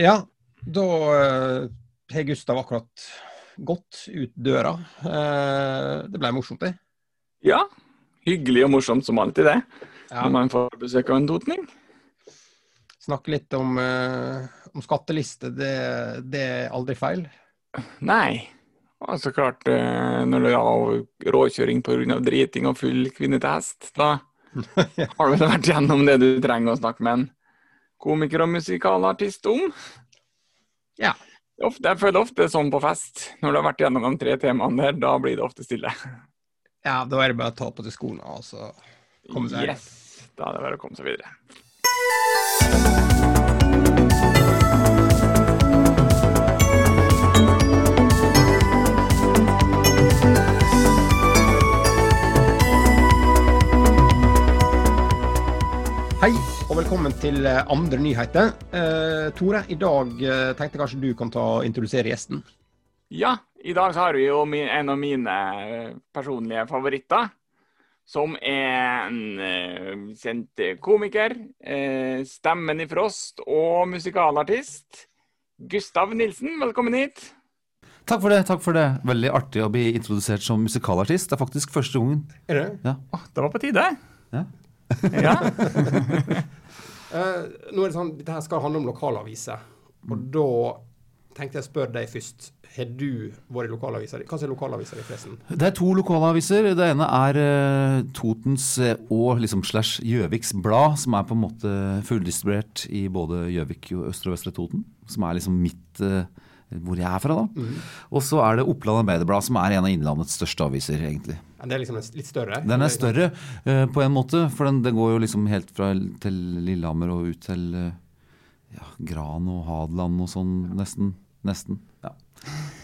Ja, da eh, har Gustav akkurat gått ut døra. Eh, det ble morsomt, det. Ja. Hyggelig og morsomt som alltid, det. Ja. Når man får besøk av en totning. Snakke litt om, eh, om skatteliste, det, det er aldri feil. Nei. Altså klart, eh, når det er råkjøring pga. driting og full kvinne til hest, da har du vel vært gjennom det du trenger å snakke med en komiker og musikalartist om. Ja. Ofte, jeg føler ofte sånn på fest. Når du har vært gjennom de tre temaene der, da blir det ofte stille. Ja, da er det bare å ta på til skoene og så komme seg Yes. Da er det bare å komme seg videre. Hei, og velkommen til eh, andre nyheter. Eh, Tore, i dag eh, tenkte jeg kanskje du kan ta og introdusere gjesten. Ja, i dag så har vi jo en av mine eh, personlige favoritter. Som er en kjent komiker, eh, stemmen i Frost og musikalartist. Gustav Nilsen, velkommen hit. Takk for det. takk for det. Veldig artig å bli introdusert som musikalartist. Det er faktisk første gangen. Er det? Åh, det var på tide. Ja. ja. Eh, nå er det sånn, Dette her skal handle om lokalaviser. Og da tenkte jeg å spørre deg først. Har du vært i lokalaviser? Hva er lokalaviser i pressen? Det er to lokalaviser. Det ene er eh, Totens eh, og liksom slash Gjøviks Blad, som er på en måte fulldistribuert i både Gjøvik og Østre og Vestre Toten. Som er liksom mitt eh, hvor jeg er fra, da. Og så er det Oppland Arbeiderblad, som er en av Innlandets største aviser, egentlig. Ja, Det er liksom litt større? Den er større eh, på en måte, for den, det går jo liksom helt fra til Lillehammer og ut til eh, ja, Gran og Hadeland og sånn, nesten. Nesten. Ja.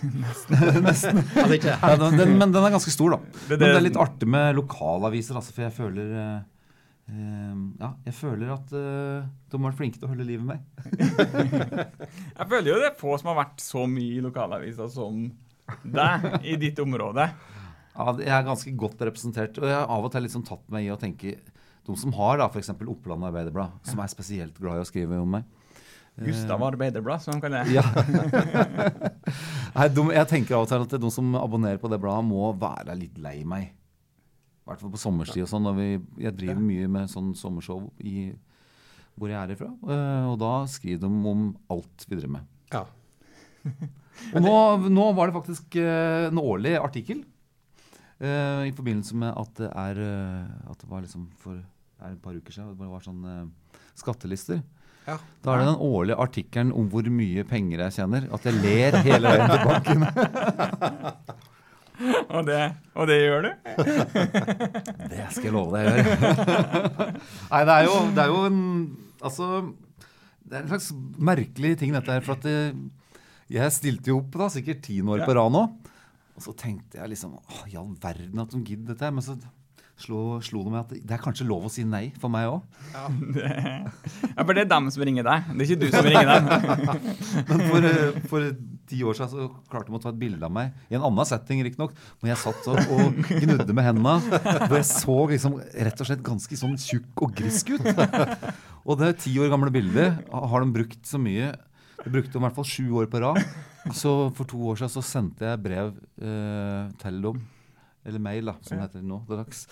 nesten. Altså ikke Ja, den, den, men den er ganske stor, da. Men det- er litt artig med lokalaviser, altså, for jeg føler eh, Ja, jeg føler at uh, de har vært flinke til å holde livet med. Jeg føler jo det er få som har vært så mye i lokalaviser som deg i ditt område. Ja, jeg er ganske godt representert. Og jeg har av og til liksom tatt meg i å tenke De som har da f.eks. Oppland Arbeiderblad, som er spesielt glad i å skrive om meg. Gustav Arbeiderblad, som han kaller det. Ja. Nei, de, jeg tenker av og til at de som abonnerer på det bladet, må være litt lei meg. I hvert fall på sommerstid og sånn. Jeg driver mye med sånn sommershow i, hvor jeg er ifra. eh, Og da skriver de om alt vi driver med. Ja. Og nå, nå var det faktisk eh, en årlig artikkel. Eh, I forbindelse med at det er eh, At det var liksom for er et par uker siden. Det var sånn eh, skattelister. Ja. Da er det den årlige artikkelen om hvor mye penger jeg tjener. At jeg ler hele veien til banken. Og det, og det gjør du? Det skal jeg love deg å gjøre. Nei, det er jo, det er jo en Altså Det er en slags merkelig ting, dette her. For at det, jeg stilte jo opp da, sikkert tiende år på rad nå. Og så tenkte jeg liksom Å, i all verden at de gidder dette her. Men så slo, slo det meg at det er kanskje lov å si nei for meg òg. Ja, for det er dem som ringer deg. Det er ikke du som ringer dem. Men for, eh, for ti år siden så klarte de å ta et bilde av meg i en annen setting, riktignok. Men jeg satt og, og gnudde med hendene. Hvor jeg så liksom rett og slett ganske sånn tjukk og grisk ut. Og det ti år gamle bildet har de brukt så mye. De brukte dem i hvert fall sju år på rad. Så for to år siden så sendte jeg brev eh, til dem, eller mail, da, som det heter nå til dags,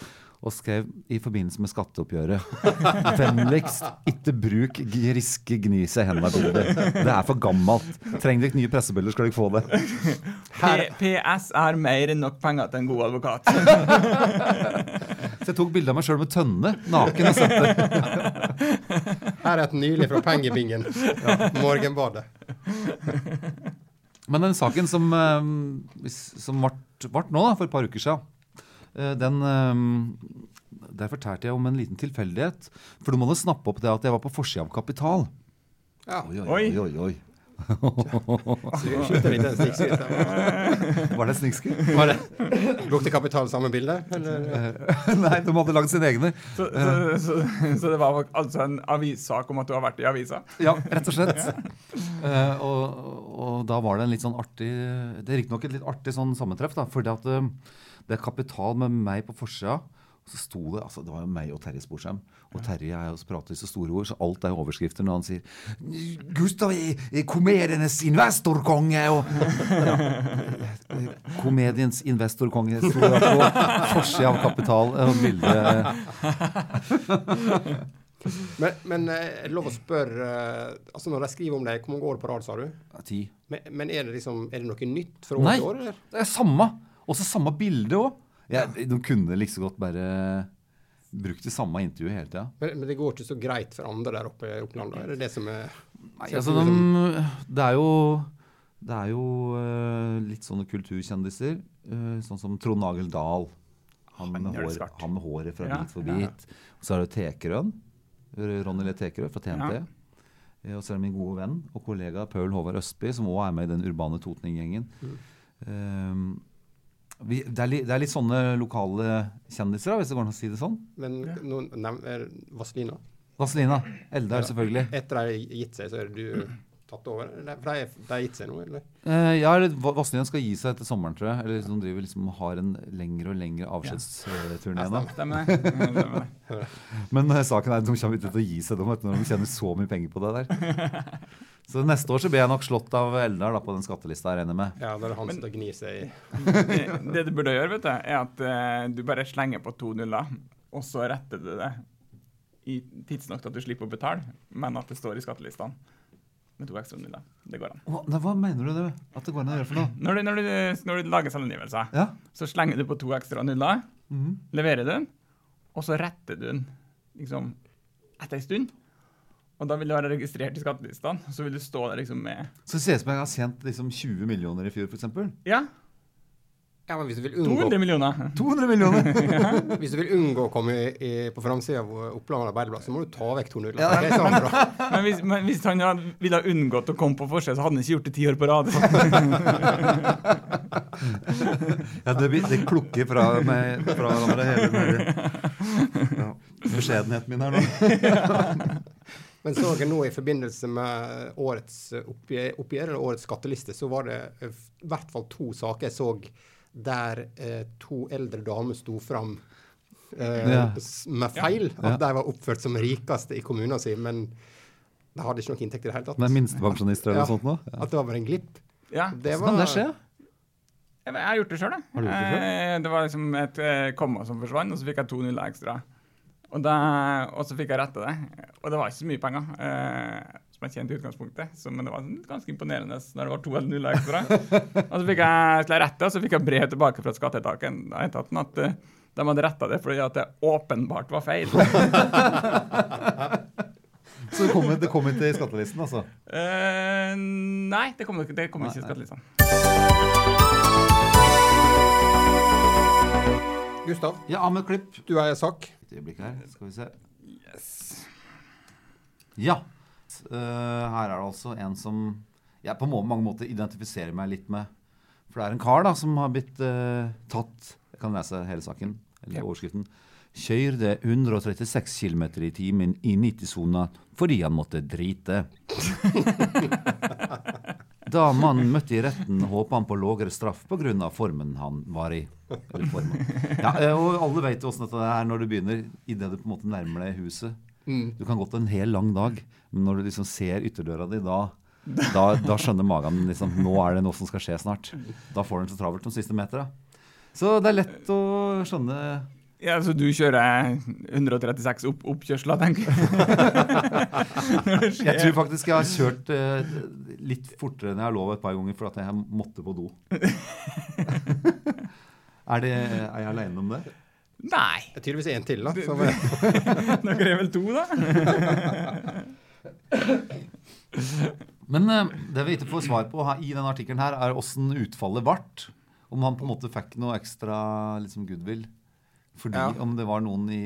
og skrev i forbindelse med skatteoppgjøret Vennligst, ikke bruk griske gnis i hendene-bilder. Det er for gammelt. Trenger dere nye pressebilder, skal dere få det. PS er mer enn nok penger til en god advokat. Så jeg tok bilde av meg sjøl med tønne, naken. og sendte. Her er et nylig fra Pengebingen. Morgenbadet. Men den saken som, eh, som ble, ble nå, da, for et par uker siden, eh, den eh, Der fortalte jeg om en liten tilfeldighet. For du må jo snappe opp det at jeg var på forsida av Kapital. Ja. Oi, oi, Oi. oi, oi. Slutt litt den snikskrytet. Var det det Brukte Kapital samme bilde, eller? Nei, de hadde lagd sine egne. Så, så, så, så det var altså en avissak om at du har vært i avisa? Ja, rett og slett. Eh, og, og da var det en litt sånn artig Det er riktignok et litt artig sånn sammentreff, da. Fordi at eh, det er kapital med meg på forsida Så sto det altså Det var jo meg og Terje Sporsheim. Og Terje er jo så prater så store ord, så alt er jo overskrifter når han sier 'Gustav er er komedienes investorkonge', og ja, Komediens investorkonge sto det på forsida av Kapital og bildet Men, men eh, er det lov å spørre eh, altså Når de skriver om deg, hvor mange år på rad, sa du? Ti. Men, men er, det liksom, er det noe nytt fra år Nei, til år? eller? det er samme. Også samme bilde òg. De kunne like så godt bare brukt det samme intervjuet hele tida. Men, men det går ikke så greit for andre der oppe i Oppland? da? Er det det som er Nei, altså, de, det er jo Det er jo uh, litt sånne kulturkjendiser, Uh, sånn som Trond Nagel Dahl. Han med, hår, han med håret fra Ja, Bit for ja, ja. bit. Og så er det Tekerøen. Ronny Le Tekerø fra TNT. Ja. Eh, Og så er det min gode venn og kollega Paul Håvard Østby, som òg er med i den urbane Totning-gjengen. Mm. Vi, det, er li, det er litt sånne lokale kjendiser, da, hvis det går an å si det sånn. Men noen nev- er Vazelina? Vazelina. Eldar, selvfølgelig. Etter de har gitt seg, så er du tatt over? For de, har gitt seg nå, eller? Eh, ja, eller Vazelina skal gi seg etter sommeren, tror jeg. Eller de driver liksom har en lengre og lengre avskjedsturné nå. Men eh, saken er at de kommer ikke til å gi seg dem vet når de tjener så mye penger på det der. Så neste år så blir jeg nok slått av Eldar da, på den skattelista, jeg regner med. Ja, da er det han som skal gni seg i Det, det du burde gjøre, vet du, er at uh, du bare slenger på to nuller, og så retter du det i tidsnok til at du slipper å betale, men at det står i skattelistene med to ekstra nuller. Det går an. Hva, hva mener du det, at det går an å gjøre for noe? Når du, når du, når du lager selvangivelser, Ja? så slenger du på to ekstra nuller, Mhm. leverer den, og så retter du den liksom etter en stund. Og da vil du være registrert i skattelistene, så vil du stå der liksom med Så det ser ut som jeg har tjent liksom 20 millioner i fjor, f.eks. Ja, Ja, men hvis du vil unngå, 200 millioner. 200 millioner! hvis du vil unngå å komme i, i, på framsida av Oppland Arbeiderblad, så må du ta vekk to nuller. Ja. Det er sånn bra. Men hvis, men hvis han hadde, ville ha unngått å komme på forsida, så hadde han ikke gjort det ti år på rad. Ja, det, blir- det klukker fra meg fra hverandre hele tiden. ja, beskjedenheten min her nå. Men så jeg nå i forbindelse med årets oppgjør, oppgjør eller årets skatteliste, så var det eh, i hvert fall to saker jeg så der eh, to eldre damer sto fram eh, Ja. med feil. Ja. At de var oppført som rikeste i kommunen sin, men de hadde ikke noe inntekt i det hele tatt. Men minstepensjonister eller Ja. noe sånt nå? Ja. At det var bare en glipp. Ja, Det kan det skje? jeg, har gjort det sjøl, jeg. Har du gjort det? Eh, Det var liksom et eh, komma som forsvant, og så fikk jeg to nuller ekstra. Og, da, og så fikk jeg rette det. Og det var ikke så mye penger. Eh, som jeg tjente i utgangspunktet, så, men det var sånn ganske imponerende når det var to nuller ekstra. og så fikk jeg, jeg rette, og så fikk jeg brev tilbake fra skatteetaten etaten at uh, de hadde retta det fordi at det åpenbart var feil. Så det kom, det kom ikke i skattelisten, altså? Eh, nei, det kom, det kom ikke i Nei, Gustav, Ja, Ahmed Klipp. du er sak. Et øyeblikk her, skal vi se. Yes. Ja. Uh, her er det altså en som jeg på mange måter identifiserer meg litt med. For det er en kar da som har blitt uh, tatt Jeg kan lese hele saken, eller Ja. overskriften. Kjørte 136 km i timen i 90-sona fordi han måtte drite. Da mannen møtte i retten, håpa han på lavere straff pga. formen han var i. Ja, eh, og alle vet jo åssen dette er når du begynner idet du på en måte nærmer deg huset. Mm. Du kan gått en hel lang dag, men når du liksom ser ytterdøra di, da, da, da skjønner magen liksom Nå er det noe som skal skje snart. Da får den så travelt de siste metera. Så det er lett å skjønne Ja, Så du kjører 136 opp, oppkjørsler, tenker jeg? Jeg tror faktisk jeg har kjørt eh, litt fortere enn jeg har lov et par ganger for at jeg måtte på do. er, det, er jeg aleine om det? Nei. Det er tydeligvis en til, da. Som, Nå er vel to, da? Men eh, det vi ikke får svar på her, i denne artikkelen, her, er åssen utfallet ble. Om han på en måte fikk noe ekstra liksom, goodwill. Fordi Ja. om det var noen i,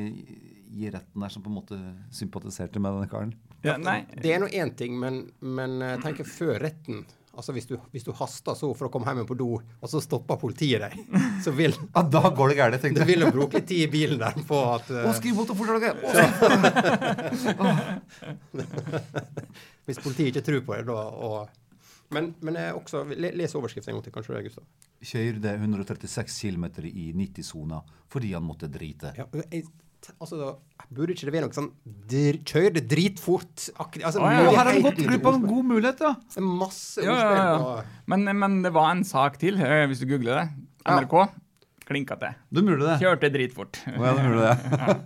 i retten der som på en måte sympatiserte med denne karen. Ja, nei. det er nå én ting, men, men tenk før retten Altså hvis du, hvis du haster så for å komme hjem på do, og så stopper politiet deg, så vil Ja, da går det gærent, tenkte jeg. Du vil jo bruke litt tid i bilen der på at uh, Å, skriv motorforslaget! Hvis politiet ikke tror på det, da, og Men, men jeg også, le- les overskriften en gang til, kanskje det, Gustav. Kjørte 136 km i 90-sona fordi han måtte drite. Ja, jeg, altså, da, burde ikke det være noe sånn dr Kjør det dritfort? Altså, Å, ja, ja. her har han gått glipp av en god mulighet, da. Det er masse Ja, ja, ordspill. ja. og- Men, men det var en sak til, eh, hvis du googler det. NRK klinka til. Du mulig det. Kjørte dritfort. Ja, du mulig det.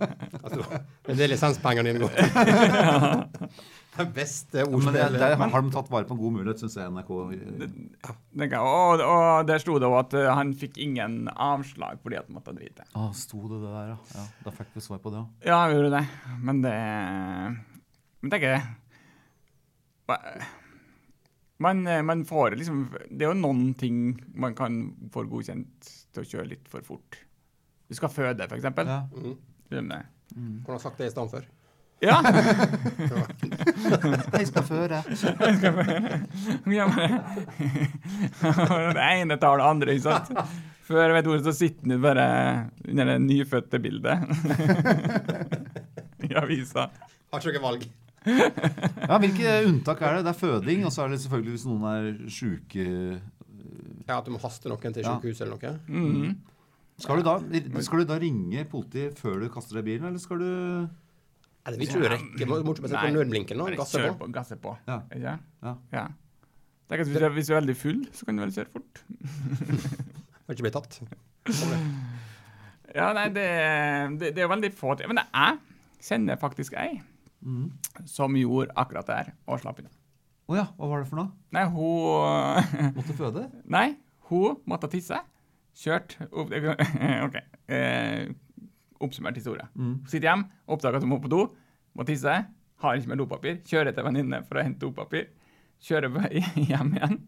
Altså, men det er lisenspengene dine går. Det er best det, ordspillet. der har de tatt vare på en god mulighet, syns jeg NRK. ja, jeg, Og, og der sto det òg at eh, han fikk ingen avslag fordi at han måtte drite. Ah, sto det det der, ja. ja. Da fikk vi svar på det òg. Ja, han gjorde det. Men det Men tenker jeg man, eh, man får liksom Det er jo noen ting man kan få godkjent til å kjøre litt for fort. Du skal føde, for eksempel. Ja. Mm. Hvordan? Sagt det i stand for. Ja. Jeg skal føre. Jeg ja men, det ene tar det andre, ikke sant? Før jeg vet ordet, så sitter han bare under det nyfødte bildet i avisa. Har ikke noe valg. Ja, Hvilke unntak er det? Det er føding, og så er det selvfølgelig hvis noen er sjuke Ja, At du må haste noen til Ja. eller noe. Mhm. skal du, da, skal du da ringe politiet før du kaster deg i bilen, eller skal du Nei, det vil ikke du rekke. Må må ikke bare sette Nei. på nødblinken og Gasser på. på. Gasse på. Ja. Ikke? Ja. ja. Du, er- hvis du er veldig full, så kan du vel kjøre fort. Må ikke bli tatt. Ja, nei, det, det, det er veldig få til. Men det jeg kjenner faktisk ei mm. som gjorde akkurat det her, og slapp unna. Å ja, hva var det for noe? Nei, hun Måtte føde? Nei, hun måtte tisse. Kjørt opp, OK. Eh, oppsummert historie. Mm. Sitter hjem, oppdager at hun må på do, må tisse, har ikke mer dopapir. Kjører til venninne for å hente dopapir. Kjører hjem igjen.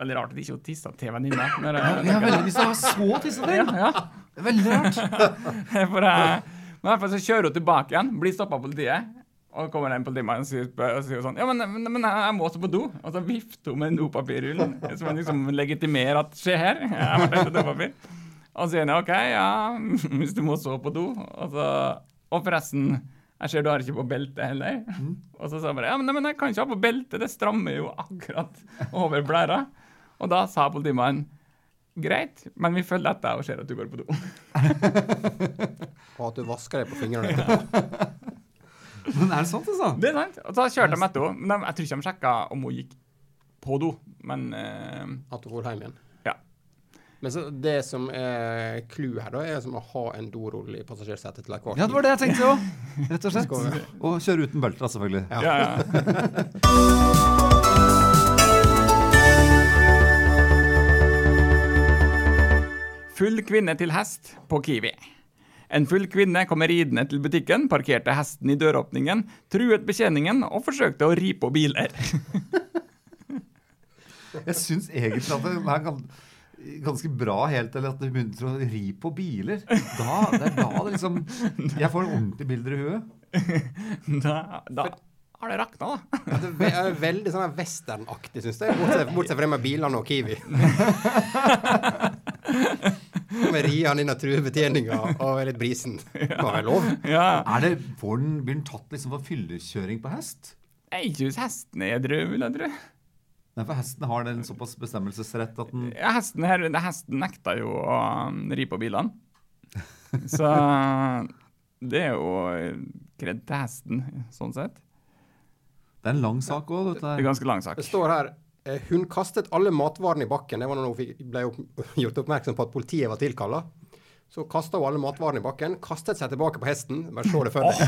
Veldig rart at ikke hun tissa til venninna. Ja, veldig, hvis det var så tissete! Ja, ja. Veldig rart. For uh, men i hvert fall så kjører hun tilbake igjen, blir stoppa av politiet. Og kommer den en politimann og sier, og sier sånn Ja, men, men, men jeg må også på do. Og så vifter hun med en dopapirrull, som liksom legitimerer at Se her, jeg har vært på dopapir. Og så sier han OK, ja, hvis du må så på do. Og, så, og forresten, jeg ser du har ikke på belte heller. Og så sa jeg bare ja, men, nei, men jeg kan ikke ha på belte, det strammer jo akkurat over blæra. Og da sa politimannen greit, men vi følger etter og ser at du går på do. Og at du vasker deg på fingrene Ja. Men er det sant, altså? Det er sant. Og så kjørte de etter henne. Men jeg tror ikke de sjekka om hun gikk på do, men uh, At du går hjem igjen. Men så det som er clouet her, da, er som å ha en dorull i passasjersetet til akvariet. Ja, det var det jeg tenkte òg. Rett og slett. Og kjøre uten belter, selvfølgelig. Ja. ja, ja. Full kvinne til hest på Kiwi. En full kvinne kom ridende til butikken, parkerte hesten i døråpningen, truet betjeningen og forsøkte å ri på biler. Jeg syns egentlig at det er gan- ganske bra helt til at det begynner å ri på biler. Da, det er da det liksom Jeg får ordentlige bilder i huet. Da, da har det rakna, da. Ja, det er veldig sånn westernaktig, syns jeg. Bortsett, bortsett fra det med bilene og Kiwi. Med riene inn og true betjeninga og er litt brisen. Ja. må være lov. Ja. Er det, får den, Blir den tatt liksom for fyllekjøring på hest? Jeg Ikke hvis hesten er edru, vil jeg tro. Nei, for hesten har den såpass bestemmelsesrett at den Ja, hesten, her, hesten nekta jo å um, ri på bilene. Så det er jo kred til hesten, sånn sett. Det er en lang sak òg, dette Det er ganske lang sak. Det står her eh, hun kastet alle matvarene i bakken. Det var når hun ble gjort oppmerksom på at politiet var tilkalla. Så kasta hun alle matvarene i bakken, kastet seg tilbake på hesten. Bare se det for deg. Så-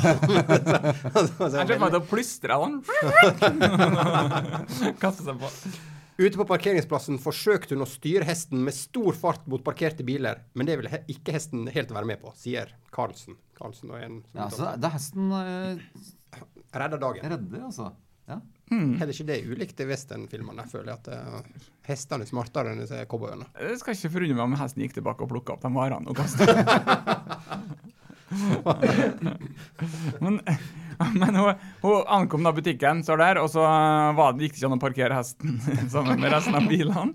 så- så- Jeg ser for meg at hun plystrer sånn. Kaster seg på. Ute på parkeringsplassen forsøkte hun å styre hesten med stor fart mot parkerte biler, men det ville he ikke hesten helt være med på, sier Karlsen. Karlsen og en som Ja, så det er hesten eh, redder dagen. redder, altså. Er det ikke det ulikt i westernfilmene? Jeg føler at uh, hestene er smartere enn disse cowboyene. Det skal ikke forundre meg om hesten gikk tilbake og plukka opp de varene og kasta. men men hun, hun ankom da butikken, står der, og så var det, gikk det ikke an å parkere hesten sammen med resten av bilene.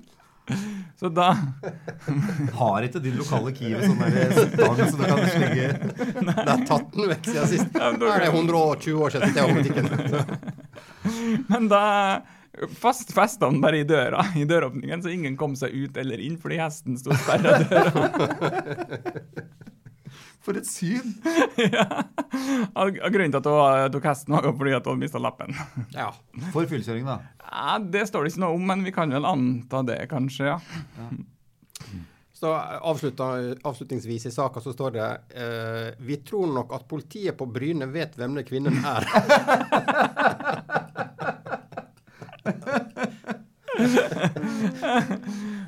Så da Har ikke din lokale Kiwi sånn der stang så du kan slenge Det har tatt den vekk siden sist. Ja, da- er det 120 år siden jeg var på butikken. Men da fast festa han bare i døra, i døråpningen, så ingen kom seg ut eller inn fordi hesten sto sperra døra. For et syn! ja. Og Grunnen til at hun tok hesten, var fordi at hun mista lappen. Ja. For fyllekjøring, da. Ja, Det står det ikke noe om, men vi kan vel anta det, kanskje. ja. Så avslutta, avslutningsvis i saka så står det eh, Vi tror nok at politiet på Bryne vet hvem den kvinnen er.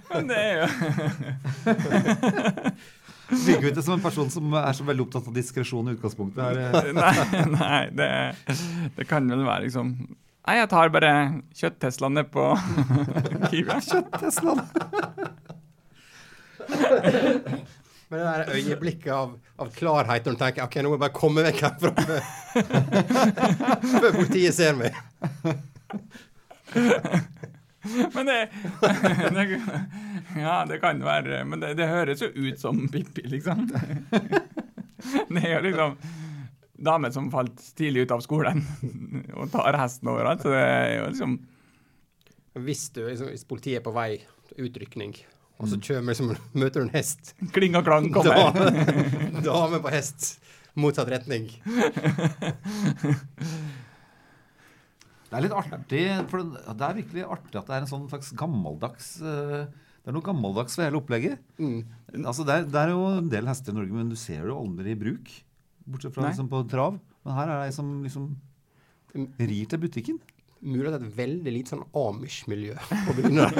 Men det er jo Virker jo ikke som en person som er så veldig opptatt av diskresjon i utgangspunktet. Her. Nei, nei det, det kan vel være liksom Nei, jeg tar bare kjøtt-Tesla ned på Kiwi. Kjøtt-Teslaen! Men det der øyeblikket av, av klarhet når du tenker OK, nå må jeg bare komme vekk herfra før politiet ser meg. Men det, det Ja, det kan være Men det, det høres jo ut som Pippi, liksom. Det er jo liksom damer som falt tidlig ut av skolen og tar hesten overalt, så det er jo liksom Hvis, du, liksom, hvis politiet er på vei til utrykning, og så kommer, liksom, møter du en hest Kling og klang kommer. Dame, dame på hest, motsatt retning. Det er litt artig, for det er virkelig artig at det er en sånn slags gammeldags eh, Det er noe gammeldags ved hele opplegget. Mm. Altså det, er, det er jo en del hester i Norge, men du ser det jo aldri i bruk. Bortsett fra liksom på trav. Men her er det ei som liksom rir til butikken. Mulig at det er et veldig lite sånn Amish-miljø på Bryne.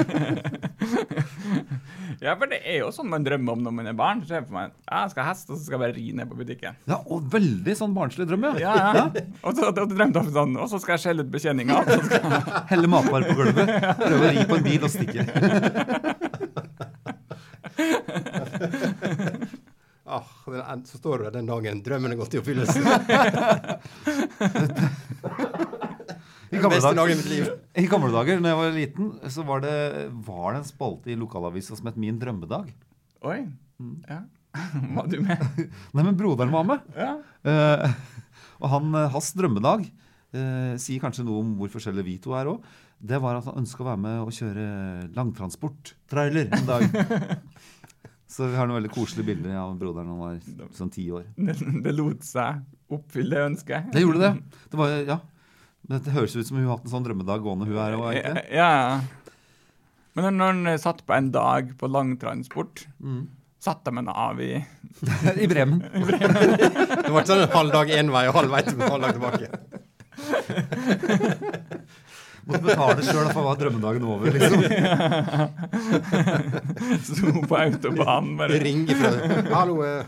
Ja, for det er jo sånn man drømmer om når man er barn. Så ser jeg for meg ja, jeg skal ha hest, og så skal jeg bare ri ned på butikken. Ja, og veldig sånn barnslig drøm, ja. Ja, ja. Og så og drømte jeg om sånn, og så skal jeg skjelle ut betjeninga. skal- Helle matvarer på gulvet. Prøve å ri på en bil og stikke. Ah, så står du der den dagen drømmen er gått i oppfyllelse. I gamle, beste dag, i. I gamle dager, når jeg var liten, så var det, var det en spalte i lokalavisa som het Min drømmedag. Oi. Ja. Var du med? Nei, men broderen var med. Ja. Uh, og han, eh, hans drømmedag uh, sier kanskje noe om hvor forskjellige vi to er òg. Det var at han ønska å være med og kjøre langtransport-trailer en dag. Så vi har noen veldig koselige bilder av broderen han var sånn ti år. Det, det lot seg oppfylle det ønsket. Det gjorde det. Det var, ja. Men Det høres ut som hun har hatt en sånn drømmedag gående, hun her òg, egentlig. Ja. Men når- hun satt på en dag på langtransport, Mm. satte de henne av i I Bremen. Det var sånn en halv dag én vei og halv vei til halv dag tilbake. Måtte betale sjøl, for da var drømmedagen over, liksom. Sto på autobanen bare Ringe fra Hallo. eh,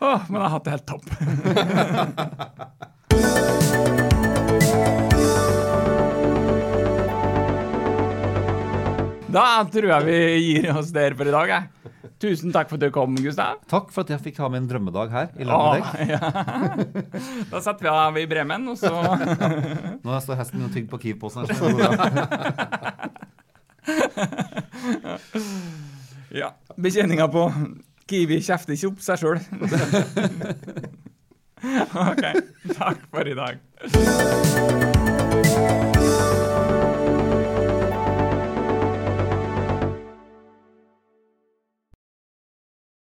Åh, men jeg har hatt det helt topp. Da tror jeg vi gir oss der for i dag. Jeg. Tusen takk for at du kom, Gustav. Takk for at jeg fikk ha min drømmedag her i. Åh, ja. Da setter vi av i Bremen, og så Nå står hesten og tygger på Kiv-posen her. Ja. Betjeninga på Kiwi kjefter ikke opp seg sjøl. OK. Takk for i dag.